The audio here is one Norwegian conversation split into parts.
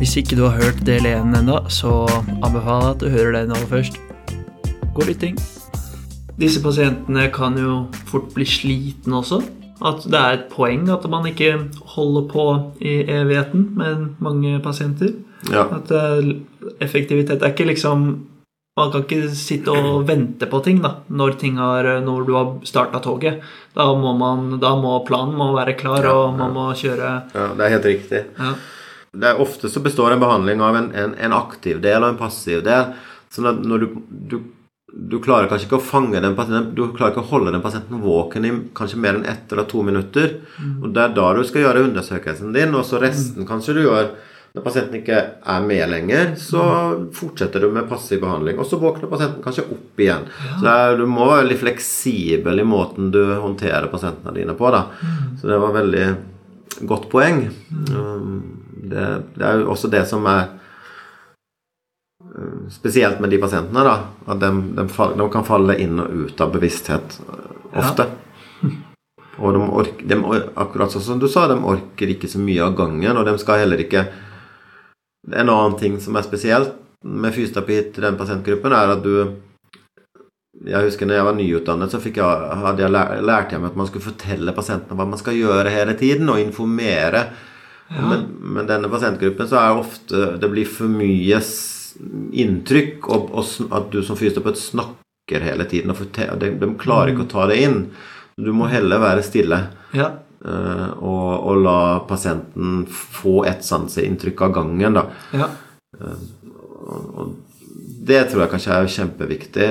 Hvis ikke du har hørt del 1 ennå, så anbefaler jeg at du hører den aller først. God lytting. Disse pasientene kan jo fort bli slitne også. At det er et poeng at man ikke holder på i evigheten med mange pasienter. Ja. At eh, effektivitet er ikke liksom Man kan ikke sitte og vente på ting da, når, ting har, når du har starta toget. Da må, man, da må planen må være klar, Ja, og man må kjøre ja, det er helt riktig. ja. Det er Ofte så består en behandling av en, en, en aktiv del og en passiv del. Sånn at når du, du, du klarer kanskje ikke å fange den pasienten Du klarer ikke å holde den pasienten våken i kanskje mer enn ett eller to minutter. Og det er da du skal gjøre undersøkelsen din, og så resten kanskje du gjør når pasienten ikke er med lenger, så fortsetter du med passiv behandling. Og så våkner pasienten kanskje opp igjen. Så det er, du må være litt fleksibel i måten du håndterer pasientene dine på. da. Så det var veldig godt poeng. Um, Det, det er jo også det som er uh, spesielt med de pasientene, da. At de, de, de kan falle inn og ut av bevissthet ofte. ofte. Og de orker, de, akkurat sånn som du sa, de orker ikke så mye av gangen, og de skal heller ikke En annen ting som er spesielt med fysioterapi til den pasientgruppen, er at du jeg husker når jeg var nyutdannet, så jeg, hadde jeg lært, lærte jeg meg at man skulle fortelle pasientene hva man skal gjøre hele tiden, og informere. Men, men denne pasientgruppen så er ofte Det blir for mye inntrykk, og, og at du som fysioterapeut snakker hele tiden. Og fortel, de, de klarer ikke å ta det inn. Du må heller være stille. ja. Uh, og, og la pasienten få et sanseinntrykk av gangen. Da. ja. Og det tror jeg kanskje er kjempeviktig.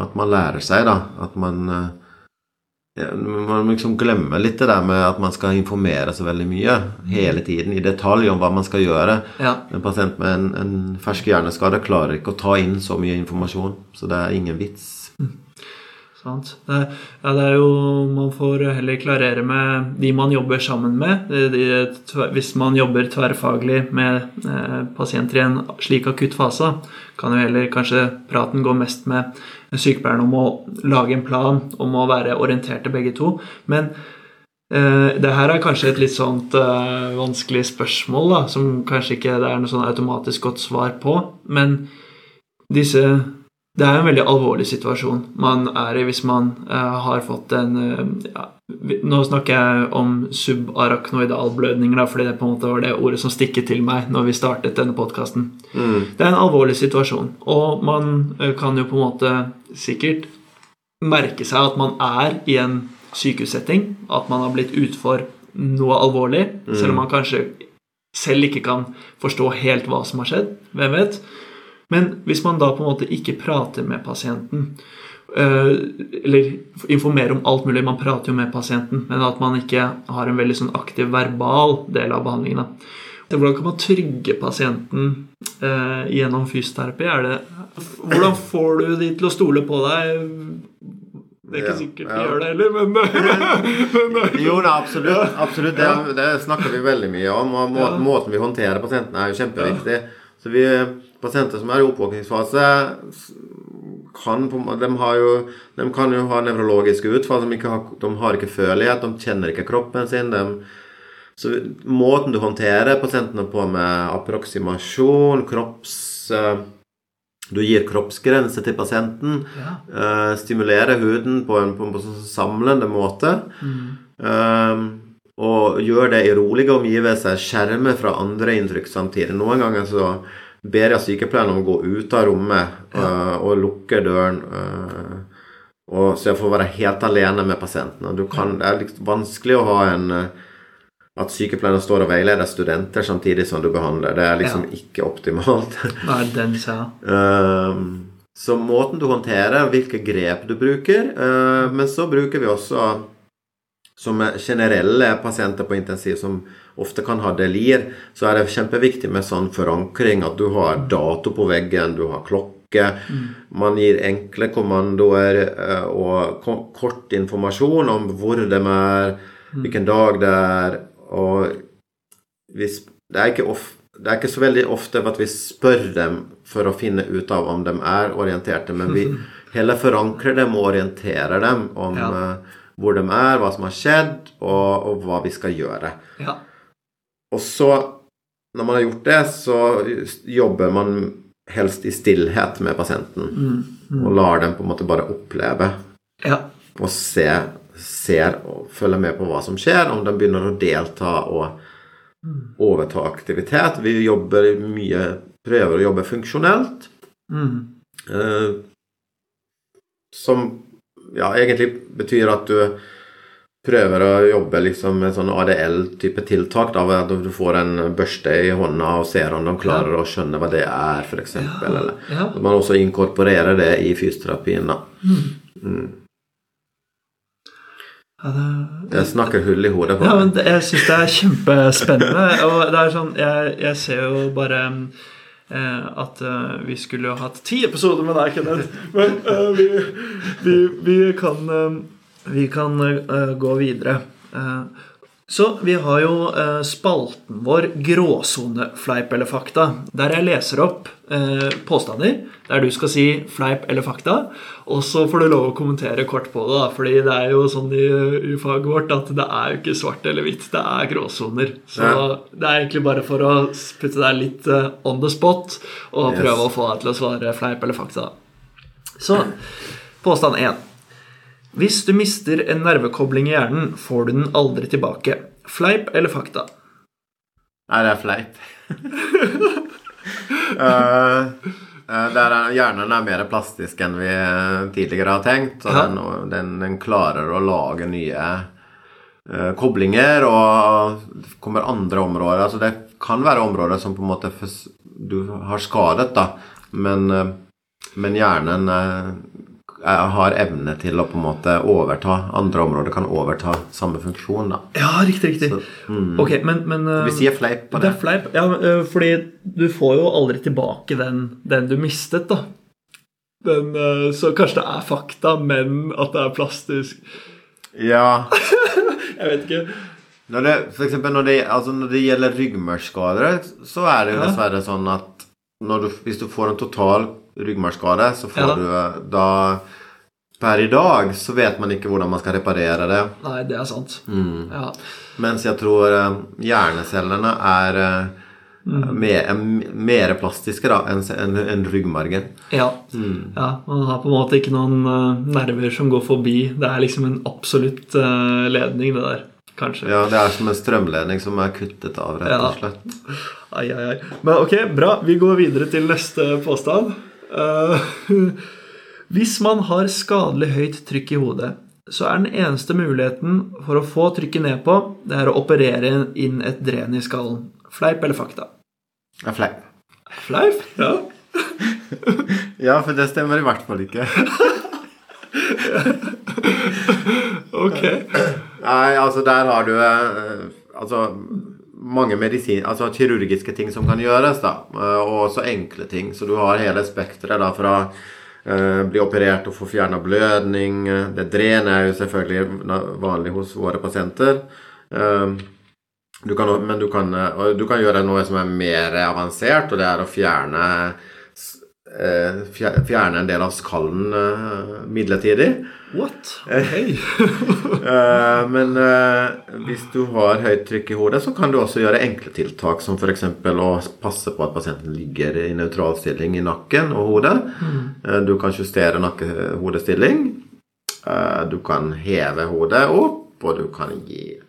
At man lærer seg, da. At man ja, Man liksom glemmer litt det der med at man skal informere så veldig mye hele tiden i detalj om hva man skal gjøre. ja. En pasient med en, en fersk hjerneskade klarer ikke å ta inn så mye informasjon, så det er ingen vits. Sant. Det, ja, det er jo Man får heller klarere med de man jobber sammen med. De, hvis man jobber tverrfaglig med eh, pasienter i en slik akutt fase, kan jo heller kanskje praten gå mest med sykepleieren om å lage en plan, om å være orienterte begge to. Men eh, det her er kanskje et litt sånt eh, vanskelig spørsmål, da, som kanskje ikke det er noe sånn automatisk godt svar på. Men disse det er en veldig alvorlig situasjon man er i hvis man uh, har fått en uh, ja, Nå snakker jeg om subarachnoidalblødninger, da, fordi det på en måte var det ordet som stikket til meg når vi startet denne podkasten. Det er en alvorlig situasjon, og man uh, kan jo på en måte sikkert merke seg at man er i en sykehussetting, at man har blitt utfor noe alvorlig, selv om man kanskje selv ikke kan forstå helt hva som har skjedd. Hvem vet? Men hvis man da på en måte ikke prater med pasienten, eh, eller informerer om alt mulig, man prater jo med pasienten, men at man ikke har en veldig sånn aktiv verbal del av behandlingen. Hvordan kan man trygge pasienten eh, gjennom fysioterapi? Er det, hvordan får du de til å stole på deg? Det er ikke Ja, sikkert de ja. gjør det heller, men, men Jo da, absolutt. absolutt. Det, det snakker vi veldig mye om. Og må, Ja. måten vi håndterer pasientene er jo kjempeviktig. Så vi, Pasienter som er i oppvåkningsfase, kan, de, har jo, de kan jo ha nevrologiske utfall. De har, de har ikke følelighet, de kjenner ikke kroppen sin. De, så måten du håndterer pasientene på med approksimasjon, kropps... eh, Du gir kroppsgrense til pasienten. ja. eh, stimulerer huden på en, på en, på en samlende måte. Eh, og gjør det i rolige omgivelser. Skjermer fra andre inntrykk samtidig. Noen ganger så ber jeg sykepleieren om å gå ut av rommet uh, og lukke døren. Uh, og så jeg får være helt alene med pasienten. Og du kan, det er litt vanskelig å ha en eh, at sykepleieren står og veileder studenter samtidig som du behandler. Det er liksom ikke optimalt. Hva er den sa. Så måten du håndterer, hvilke grep du bruker. men så bruker vi også som er generelle pasienter på intensiv som ofte kan ha delir, så er det kjempeviktig med sånn forankring at du har dato på veggen, du har klokke. Man gir enkle kommandoer eh, og kort informasjon om hvor de er, hvilken dag det er, og hvis, det, er ikke of, det er ikke så veldig ofte at vi spør dem for å finne ut av om de er orienterte, men vi heller forankrer dem og orienterer dem om Ja. Hvor de er, hva som har skjedd, og, og hva vi skal gjøre. Ja. Og så, når man har gjort det, så jobber man helst i stillhet med pasienten. Og lar dem på en måte bare oppleve Ja. og se, ser og følger med på hva som skjer. Om de begynner å delta og overta aktivitet. Vi jobber mye Prøver å jobbe funksjonelt. Mm. Eh, som ja, egentlig betyr at du prøver å jobbe liksom med sånn ADL-type tiltak. Da, at du får en børste i hånda og ser om de klarer å skjønne hva det er, f.eks. Eller Ja. at man også inkorporerer det i fysioterapien. da. Ja, det, Jeg snakker hull i hodet på Ja, men det, jeg syns det er kjempespennende. Og det er sånn Jeg, jeg ser jo bare at eh, vi skulle hatt ti episoder med deg, Kenneth. Men eh, vi, vi, vi kan eh, Vi kan eh, gå videre. Så vi har jo eh, spalten vår Gråsonefleip eller fakta, der jeg leser opp eh, påstander der du skal si fleip eller fakta, og så får du lov å kommentere kort på det, da, fordi det er jo sånn i, i faget vårt at det er jo ikke svart eller hvitt, det er gråsoner. Så Ja. det er egentlig bare for å putte deg litt eh, on the spot og Yes. prøve å få deg til å svare fleip eller fakta. Så påstand 1. Hvis du mister en nervekobling i hjernen, får du den aldri tilbake. Fleip eller fakta? Nei, det er fleip. uh, eh, er, hjernen er mer plastisk enn vi eh, tidligere har tenkt. Og den, den, den klarer å lage nye uh, koblinger, og det kommer andre områder. Altså det kan være områder som på en måte du har skadet, da. Men, uh, men hjernen eh, er- har evne til å på en måte overta Andre områder kan overta samme funksjon, da. Ja, riktig, riktig. Så, mm. Ok, men, men eh, Vi sier fleip på Det det. er fleip. Ja, eh, fordi du får jo aldri tilbake den, den du mistet, da. Den, eh, så kanskje det er fakta, men at det er plastisk. Ja. Jeg vet ikke. Når det, for eksempel når det, altså når det gjelder ryggmargskader, så er det jo dessverre sånn at du, hvis du får en total ryggmargskade, så får Ja. du eh, da Per i dag så vet man ikke hvordan man skal reparere det. Nei, det er sant. Mm. Ja. Mens jeg tror eh, hjernecellene er eh, Mm. mer, er mer plastiske da enn en, ryggmargen. Ja. Mm. ja. Man har på en måte ikke noen nerver som går forbi. Det er liksom en absolutt ledning, det der. Kanskje. Ja, det er som en strømledning som er kuttet av, rett og Ja. Ai, ai, ai. Men ok, bra. Vi går videre til neste påstand. Eh, hvis man har skadelig høyt trykk i hodet, så er den eneste muligheten for å få trykket ned på, det er å operere inn et dren i skallen. Fleip eller fakta? Er fleip. Fleip? Ja. Ja, for det stemmer i hvert fall ikke. Ok. Nei, altså der har du eh, altså mange medisin, altså kirurgiske ting som kan gjøres, da. eh, Og også enkle ting. Så du har hele spekteret fra eh, bli operert og få fjerna blødning. Det dren er jo selvfølgelig vanlig hos våre pasienter. Eh, du kan, men du kan, eh, du kan gjøre noe som er mer avansert, og det er å fjerne fjer- Fjerne en del av skallen eh, midlertidig. What? Okay. Eh, men eh, hvis du har høyt trykk i hodet, så kan du også gjøre enkle tiltak, som f.eks. å passe på at pasienten ligger i nøytral stilling i nakken og hodet. Eh, du kan justere nakke-hodestilling. Eh, du kan heve hodet opp, og du kan gi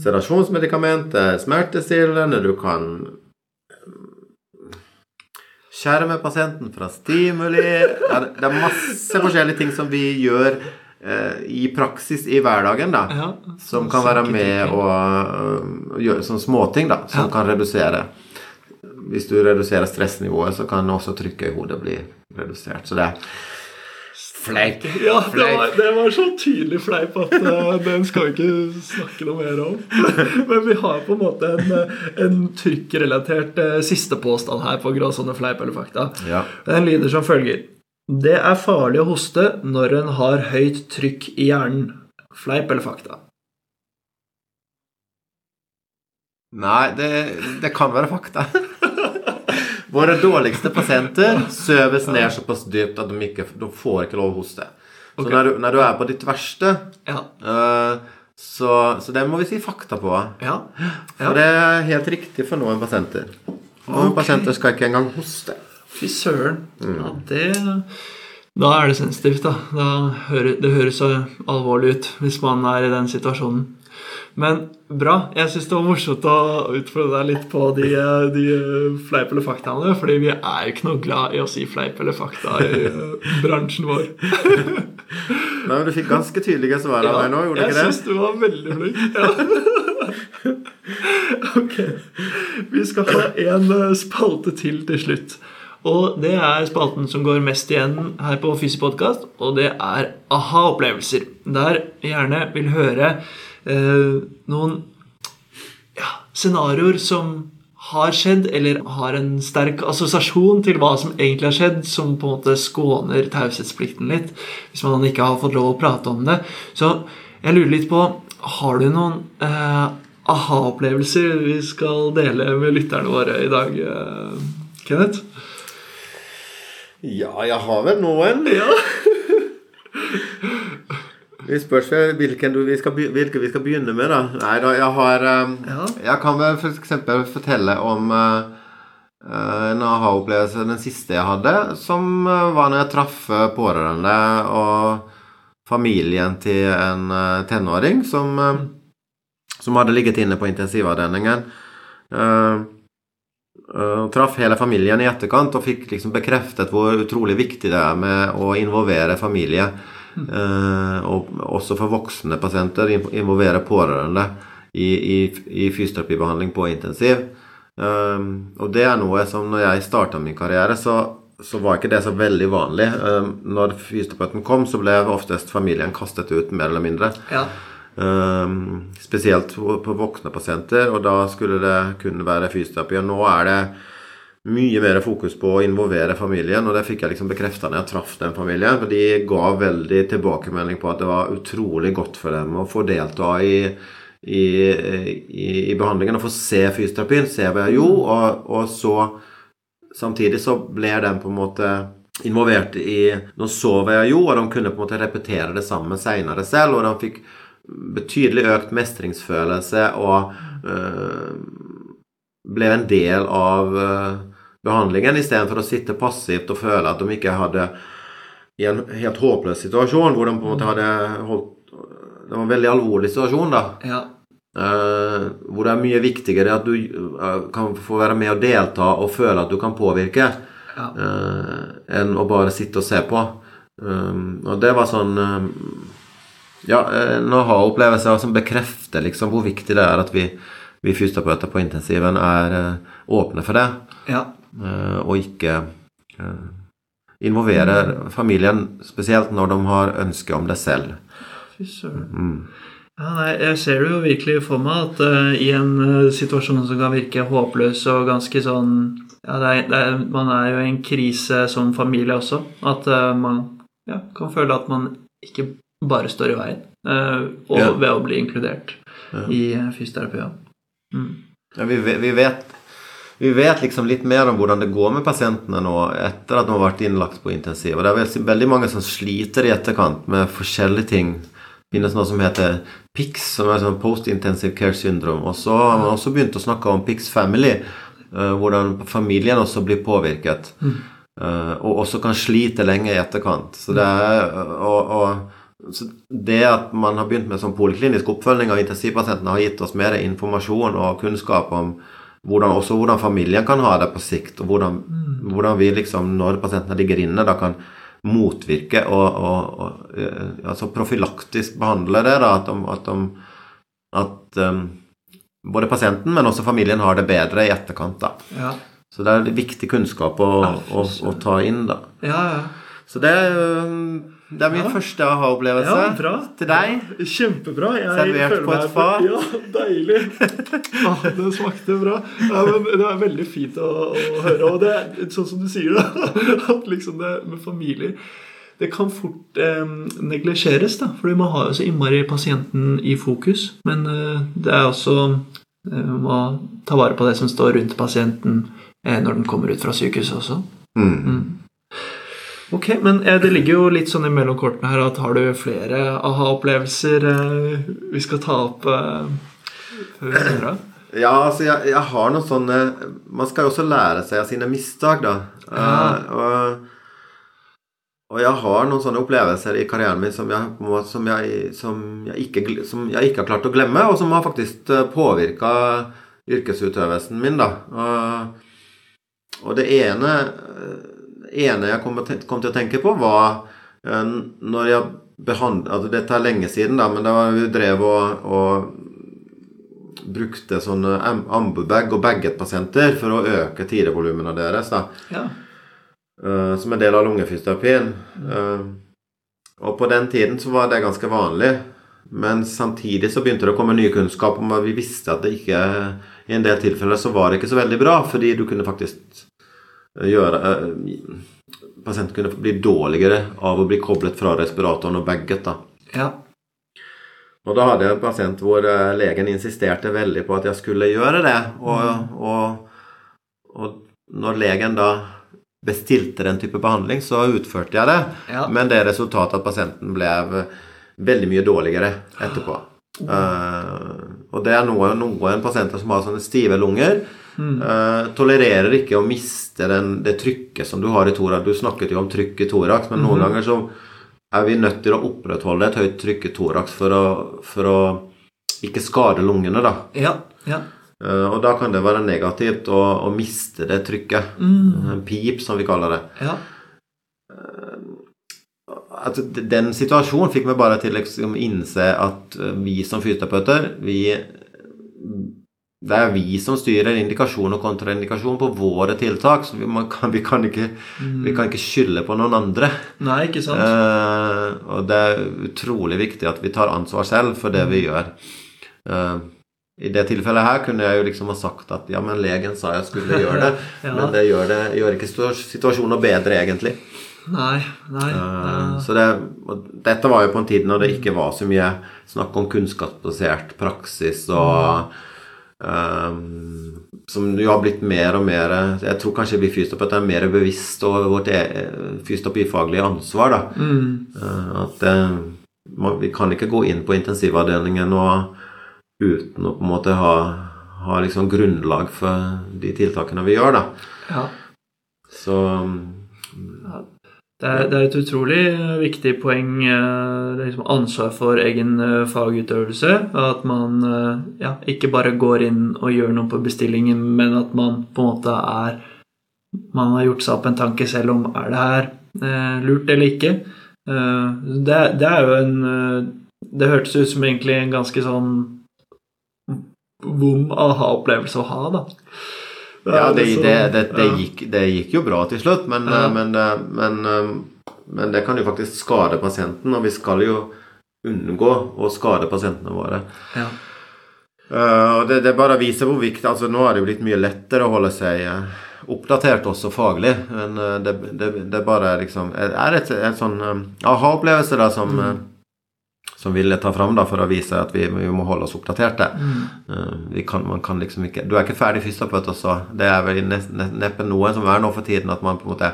sedasjonsmedikamenter, smertestillende. Du kan eh, skjerme pasienten fra stimuli. Ja, det er masse forskjellige ting som vi gjør eh, i praksis i hverdagen, da. Ja. Som kan være med og å øh, gjøre sånne småting da, som Ja. kan redusere. Hvis du reduserer stressnivået, så kan også trykket i hodet bli redusert. Så det er fleip. Ja, det var, det var så tydelig fleip at uh, den skal vi ikke snakke noe mer om. Men vi har på en måte en, eh, en trykkrelatert uh, siste påstand her på gråsone fleip eller fakta. Ja. Den lyder som følger. Det er farlig å hoste når en har høyt trykk i hjernen. Fleip eller fakta? Nei, det, det kan være fakta. Våre dårligste pasienter søves ned såpass dypt at de, ikke, de får ikke lov å hoste. Så okay. når, du, når du er på ditt verste, Ja. uh, Så, så det må vi si fakta på. Ja. For det er helt riktig for noen pasienter. Noen okay. pasienter skal ikke engang hoste. Fy søren. Ja, det Da er det sensitivt, da. da hører, det høres så alvorlig ut hvis man er i den situasjonen. Men bra. Jeg syns det var morsomt å utfordre deg litt på de, de fleip eller faktaene. Fordi vi er jo ikke noe glad i å si fleip eller fakta i eh, bransjen vår. Nei, men Du fikk ganske tydelige svar av meg nå, gjorde du ikke det? jeg syns du var veldig flink. Ja. ok. Vi skal ha en eh, spalte til til slutt. Og det er spalten som går mest igjen her på Fysi-podkast, og det er aha-opplevelser. Der gjerne vil høre noen ja, scenarioer som har skjedd, eller har en sterk assosiasjon til hva som egentlig har skjedd, som på en måte skåner taushetsplikten litt, hvis man ikke har fått lov å prate om det. Så jeg lurer litt på Har du noen eh, aha-opplevelser vi skal dele med lytterne våre i dag, eh, Kenneth? Ja, jeg har vel noen. Ja. Vi spørs seg hvilken du, vi skal, hvilke vi skal begynne med, da. Nei da, jeg har um. Jeg kan vel eksempel fortelle om uh, uh, en aha-opplevelse, den siste jeg hadde, som uh, var når jeg traff pårørende og familien til en tenåring som, som hadde ligget inne på intensivavdelingen. Uh, uh, traff hele familien i etterkant og fikk liksom bekreftet hvor utrolig viktig det er med å involvere familie. Eh, og også for voksne pasienter involvere pårørende i, i, i fysioterapibehandling på intensiv. Eh, og det er noe som når jeg starta min karriere, så, så var ikke det så veldig vanlig. Eh, når fysioterapeuten kom, så ble oftest familien kastet ut, mer eller mindre. ja. Um, spesielt på, på voksne pasienter, og da skulle det kunne være fysioterapi. Og nå er det mye mer fokus på å involvere familien, og det fikk jeg liksom bekrefta når jeg traff den familien. For de ga veldig tilbakemelding på at det var utrolig godt for dem å få delta i, i, i, i behandlingen og få se fysioterapien, se hva jeg gjorde, og, og så Samtidig så ble de på en måte involvert i så hva jeg gjorde, og de kunne på en måte repetere det samme seinere selv, og de fikk betydelig økt mestringsfølelse og øh, ble en del av øh, behandlingen istedenfor å sitte passivt og føle at de ikke hadde i en helt håpløs situasjon hvor de på en måte hadde holdt Det var en veldig alvorlig situasjon, da. ja. Eh, hvor det er mye viktigere at du eh, kan få være med og delta og føle at du kan påvirke, Ja. eh, enn å bare sitte og se på. Um, og det var sånn um, Ja, en aha-opplevelse som bekrefter liksom hvor viktig det er at vi, vi fysioterapeuter på intensiven er uh, åpne for det, ja. Eh, og ikke eh, involverer familien, spesielt når de har ønske om det selv. Fy søren. Mm. Ja, nei, jeg ser det jo virkelig for meg at uh, i en uh, situasjon som kan virke håpløs og ganske sånn ja, det er, det er, Man er jo i en krise som familie også. At uh, man ja, kan føle at man ikke bare står i veien. og Ja. ved å bli inkludert i uh, fysioterapi. Mm. Ja, vi, vi, vet, vi vet liksom litt mer om hvordan det går med pasientene nå etter at de har vært innlagt på intensiv. Og det er vel- veldig mange som sliter i etterkant med forskjellige ting. Det finnes noe som heter PICS, som er sånn Post-Intensive Care Syndrome. Og så har man også begynt å snakke om PICS Family, eh, hvordan familien også blir påvirket. Mm. og også kan slite lenge i etterkant. Så det er, og, og, så det at man har begynt med sånn poliklinisk oppfølging av intensivpasientene, har gitt oss mer informasjon og kunnskap om hvordan, også hvordan familien kan ha det på sikt, og hvordan, hvordan vi liksom, når pasientene ligger inne, da kan motvirke og, og, og eh, altså profylaktisk behandle det. Da, at, de, at, de, at um, både pasienten, men også familien har det bedre i etterkant. da. Ja. Så det er viktig kunnskap å, å, å ta inn, da. ja, ja. Så det, um, det er min Ja. første aha-opplevelse Ja, bra. til deg. Kjempebra. Jeg Servert på et fat. Ja, deilig. Ah, det smakte bra. Ja, men det er veldig fint å, å høre. Og det er sånn som du sier, da, at liksom det med familier Det kan fort eh, neglisjeres, da, fordi man har jo så innmari pasienten i fokus. Men eh, det er også eh, Man må ta vare på det som står rundt pasienten eh, når den kommer ut fra sykehuset også. Mm. Mm. Ok, men eh, det ligger jo litt sånn imellom kortene her at har du flere aha-opplevelser eh, vi skal ta opp før vi runder av? Ja, altså jeg, jeg har noen sånne Man skal jo også lære seg av sine mistak, da. Ja. Uh, og, og jeg har noen sånne opplevelser i karrieren min som jeg, på som jeg, som jeg, ikke, som ikke har klart å glemme, og som har faktisk påvirka yrkesutøvelsen min, da. Og, og det ene, ene jeg kom, til- å tenke på, var eh, når jeg behandlet altså Dette er lenge siden, da, men da vi drev og, og brukte sånne am- ambubag og bagget-pasienter for å øke tidevolumene deres. da, Ja. Uh, Som en del av lungefysioterapien. Uh, og på den tiden så var det ganske vanlig. Men samtidig så begynte det å komme ny kunnskap om at vi visste at det ikke I en del tilfeller så var det ikke så veldig bra, fordi du kunne faktisk eh, gjøre Pasienten kunne bli dårligere av å bli koblet fra respiratoren og baget. da. ja. Og da hadde jeg en pasient hvor eh, legen insisterte veldig på at jeg skulle gjøre det. Og, og, og når legen da bestilte den type behandling, så utførte jeg det. Ja. Men det resultatet at pasienten ble veldig mye dårligere etterpå. Eh, og det er noen, noen pasienter som har sånne stive lunger. Eh, tolererer ikke å miste den, det trykket som du har i thorax. Du snakket jo om trykk i thorax, men noen ganger så er vi nødt til å opprettholde et høyt trykk i thorax for å, for å ikke skade lungene, da. Ja. ja. Uh, og da kan det være negativt å, å miste det trykket. En pip, som vi kaller det. ja. At den situasjonen fikk meg bare til å liksom innse at eh, vi som fysioterapeuter, vi det er vi som styrer indikasjon og kontraindikasjon på våre tiltak. Så vi, man kan, vi, kan ikke, vi kan ikke skylde på noen andre. Nei, ikke sant? Eh, og det er utrolig viktig at vi tar ansvar selv for det vi gjør. Eh, I det tilfellet her kunne jeg jo liksom ha sagt at ja, men legen sa jeg skulle gjøre det. Ja. Men det gjør, det gjør ikke situa- situasjonen bedre, egentlig. Nei. nei. Eh, så det, dette var jo på en tid når det ikke var så mye snakk om kunnskapsbasert praksis og eh, Som jo har blitt mer og mer Jeg tror kanskje vi fysioterapeuter er mer bevisst over vårt e- fysioterapifaglige ansvar. da Uh, At eh, man, vi kan ikke gå inn på intensivavdelingen og uten å på en måte ha, ha liksom grunnlag for de tiltakene vi gjør, da. Ja. Så Det er, det er et utrolig eh, viktig poeng, eh, liksom ansvar for egen eh, fagutøvelse. At man ja, ikke bare går inn og gjør noe på bestillingen, men at man på en måte er Man har gjort seg opp en tanke selv om er det her lurt eller ikke. Det, det er jo en Det hørtes ut som egentlig en ganske sånn vom aha-opplevelse å ha, da. Ja, det, det, det, det, gikk, det gikk jo bra til slutt, men, men, det- men, eh, men det kan jo faktisk skade pasienten, og vi skal jo unngå å skade pasientene våre. Ja. Uh, det, det bare viser hvor viktig altså Nå er det jo blitt mye lettere å holde seg eh, oppdatert også faglig, men eh, det, det, det bare liksom er et, et sånn eh, aha-opplevelse da som eh, som ville ta fram da for å vise at vi, vi må holde oss oppdaterte. Eh, vi kan, man kan liksom ikke Du er ikke ferdig fysioterapeut også. Det er vel ne- ne- neppe noen som er nå for tiden at man på en måte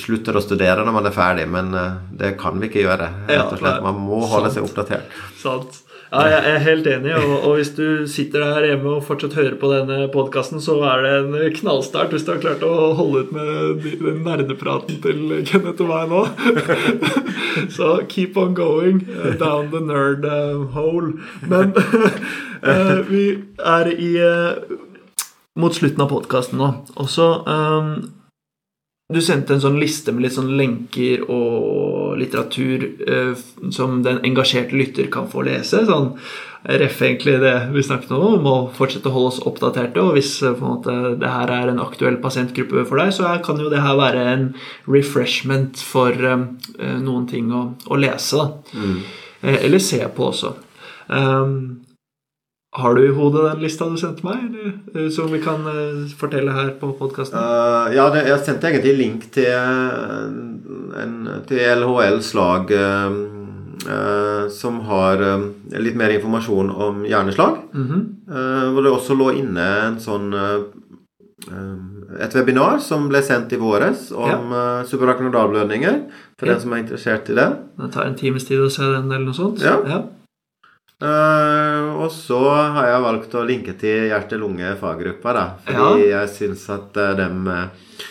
slutter å studere når man er ferdig, men eh, det kan vi ikke gjøre. Rett og slett. Man må holde seg oppdatert. Sant. Ja, jeg er helt enig, og, og hvis du sitter der hjemme og fortsatt hører på denne podkasten, så er det en knallstart hvis du har klart å holde ut med den nerdepraten til Kenneth og meg nå. så keep on going down the nerd uh, hole. Men eh, vi er i eh, mot slutten av podkasten nå, og så um, du sendte en sånn liste med litt sånn lenker og litteratur eh, som den engasjerte lytter kan få lese. Sånn ref egentlig det vi snakket om, å fortsette å holde oss oppdaterte. Og hvis eh, måte, det her er en aktuell pasientgruppe for deg, så kan jo det her være en refreshment for eh, noen ting å, å lese. Da. Eh, eller se på også. Um, har du i hodet den lista du sendte meg, eller, eh, som vi kan eh, fortelle her på podkasten? Uh, ja, det, jeg sendte egentlig link til, en, til LHLs lag uh, uh, som har eh, litt mer informasjon om hjerneslag. Mhm. eh, hvor det også lå inne en sånn eh, eh, et webinar som ble sendt i våres om ja. subarachnoidalblødninger. For ja. den som er interessert i det. Det tar en times tid å se den, eller noe sånt. Ja. ja. Uh, og så har jeg valgt å linke til hjerte-lunge-faggruppa, da. Fordi ja. jeg syns at uh, dem uh,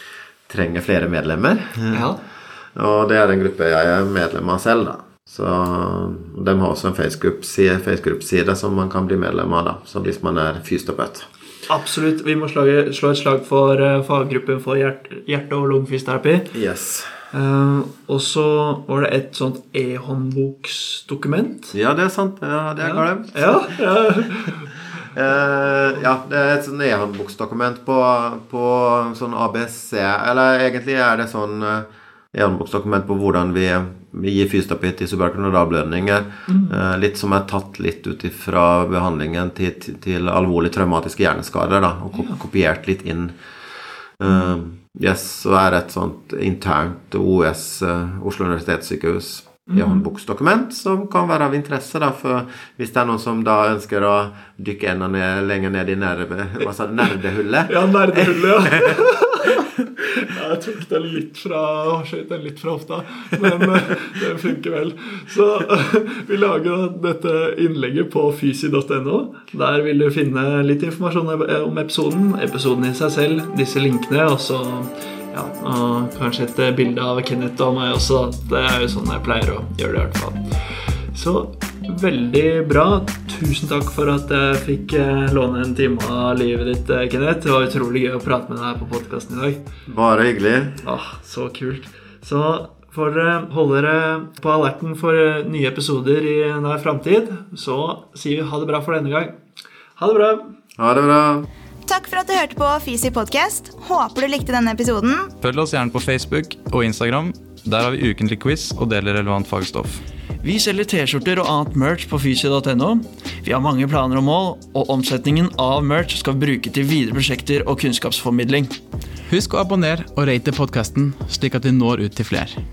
trenger flere medlemmer. Ja. og det er en gruppe jeg er medlem av selv, da. Så de har også en Facebook-side Facebook som man kan bli medlem av, da. Så hvis man er fysioterapeut. Absolutt. Vi må slå, slå et slag for faggruppen for hjerte-, hjerte og lungefysioterapi. Yes. Uh, og så var det et sånt e-håndboksdokument. Ja, det er sant. Ja, det er ja. glemt. Ja, ja. uh, ja, det er et sånn e-håndboksdokument på, på, sånn ABC Eller egentlig er det sånn uh, e-håndboksdokument på hvordan vi, vi gir fysioterapi til subarachnoidalblødninger. Mm. Uh, litt som er tatt litt ut fra behandlingen til, til, til alvorlig traumatiske hjerneskader. Da, og kopiert litt inn. Uh, Yes, er et sånt internt OS, uh, Oslo universitetssykehus, mm. håndboksdokument som kan være av interesse. Da, for hvis det er noen som da ønsker å dykke enda ned, lenger ned i nerve, hva sa nerdehullet. ja, nerdehullet, ja. Jeg tok den litt fra skjøt den litt fra hofta, men eh, det funker vel. Så vi lager dette innlegget på fysi.no. Der vil du finne litt informasjon om episoden, episoden i seg selv, disse linkene, og så ja, og kanskje et bilde av Kenneth og meg også. Det er jo sånn jeg pleier å gjøre det, i hvert fall. Så veldig bra. Tusen takk for at jeg fikk eh, låne en time av livet ditt, eh, Kenneth. Det var utrolig gøy å prate med deg på podkasten i dag. Bare hyggelig. Åh, så kult. Så for dere holde dere på alerten for eh, nye episoder i nær framtid, så sier vi ha det bra for denne gang. Ha det bra. Ha det bra. Takk for at du hørte på Fysi podcast. Håper du likte denne episoden. Følg oss gjerne på Facebook og Instagram. Der har vi ukentlig quiz og deler relevant fagstoff. Vi selger T-skjorter og annet merch på fysio.no. Vi har mange planer og mål, og omsetningen av merch skal vi bruke til videre prosjekter og kunnskapsformidling. Husk å abonnere og rate podkasten, slik at vi når ut til flere.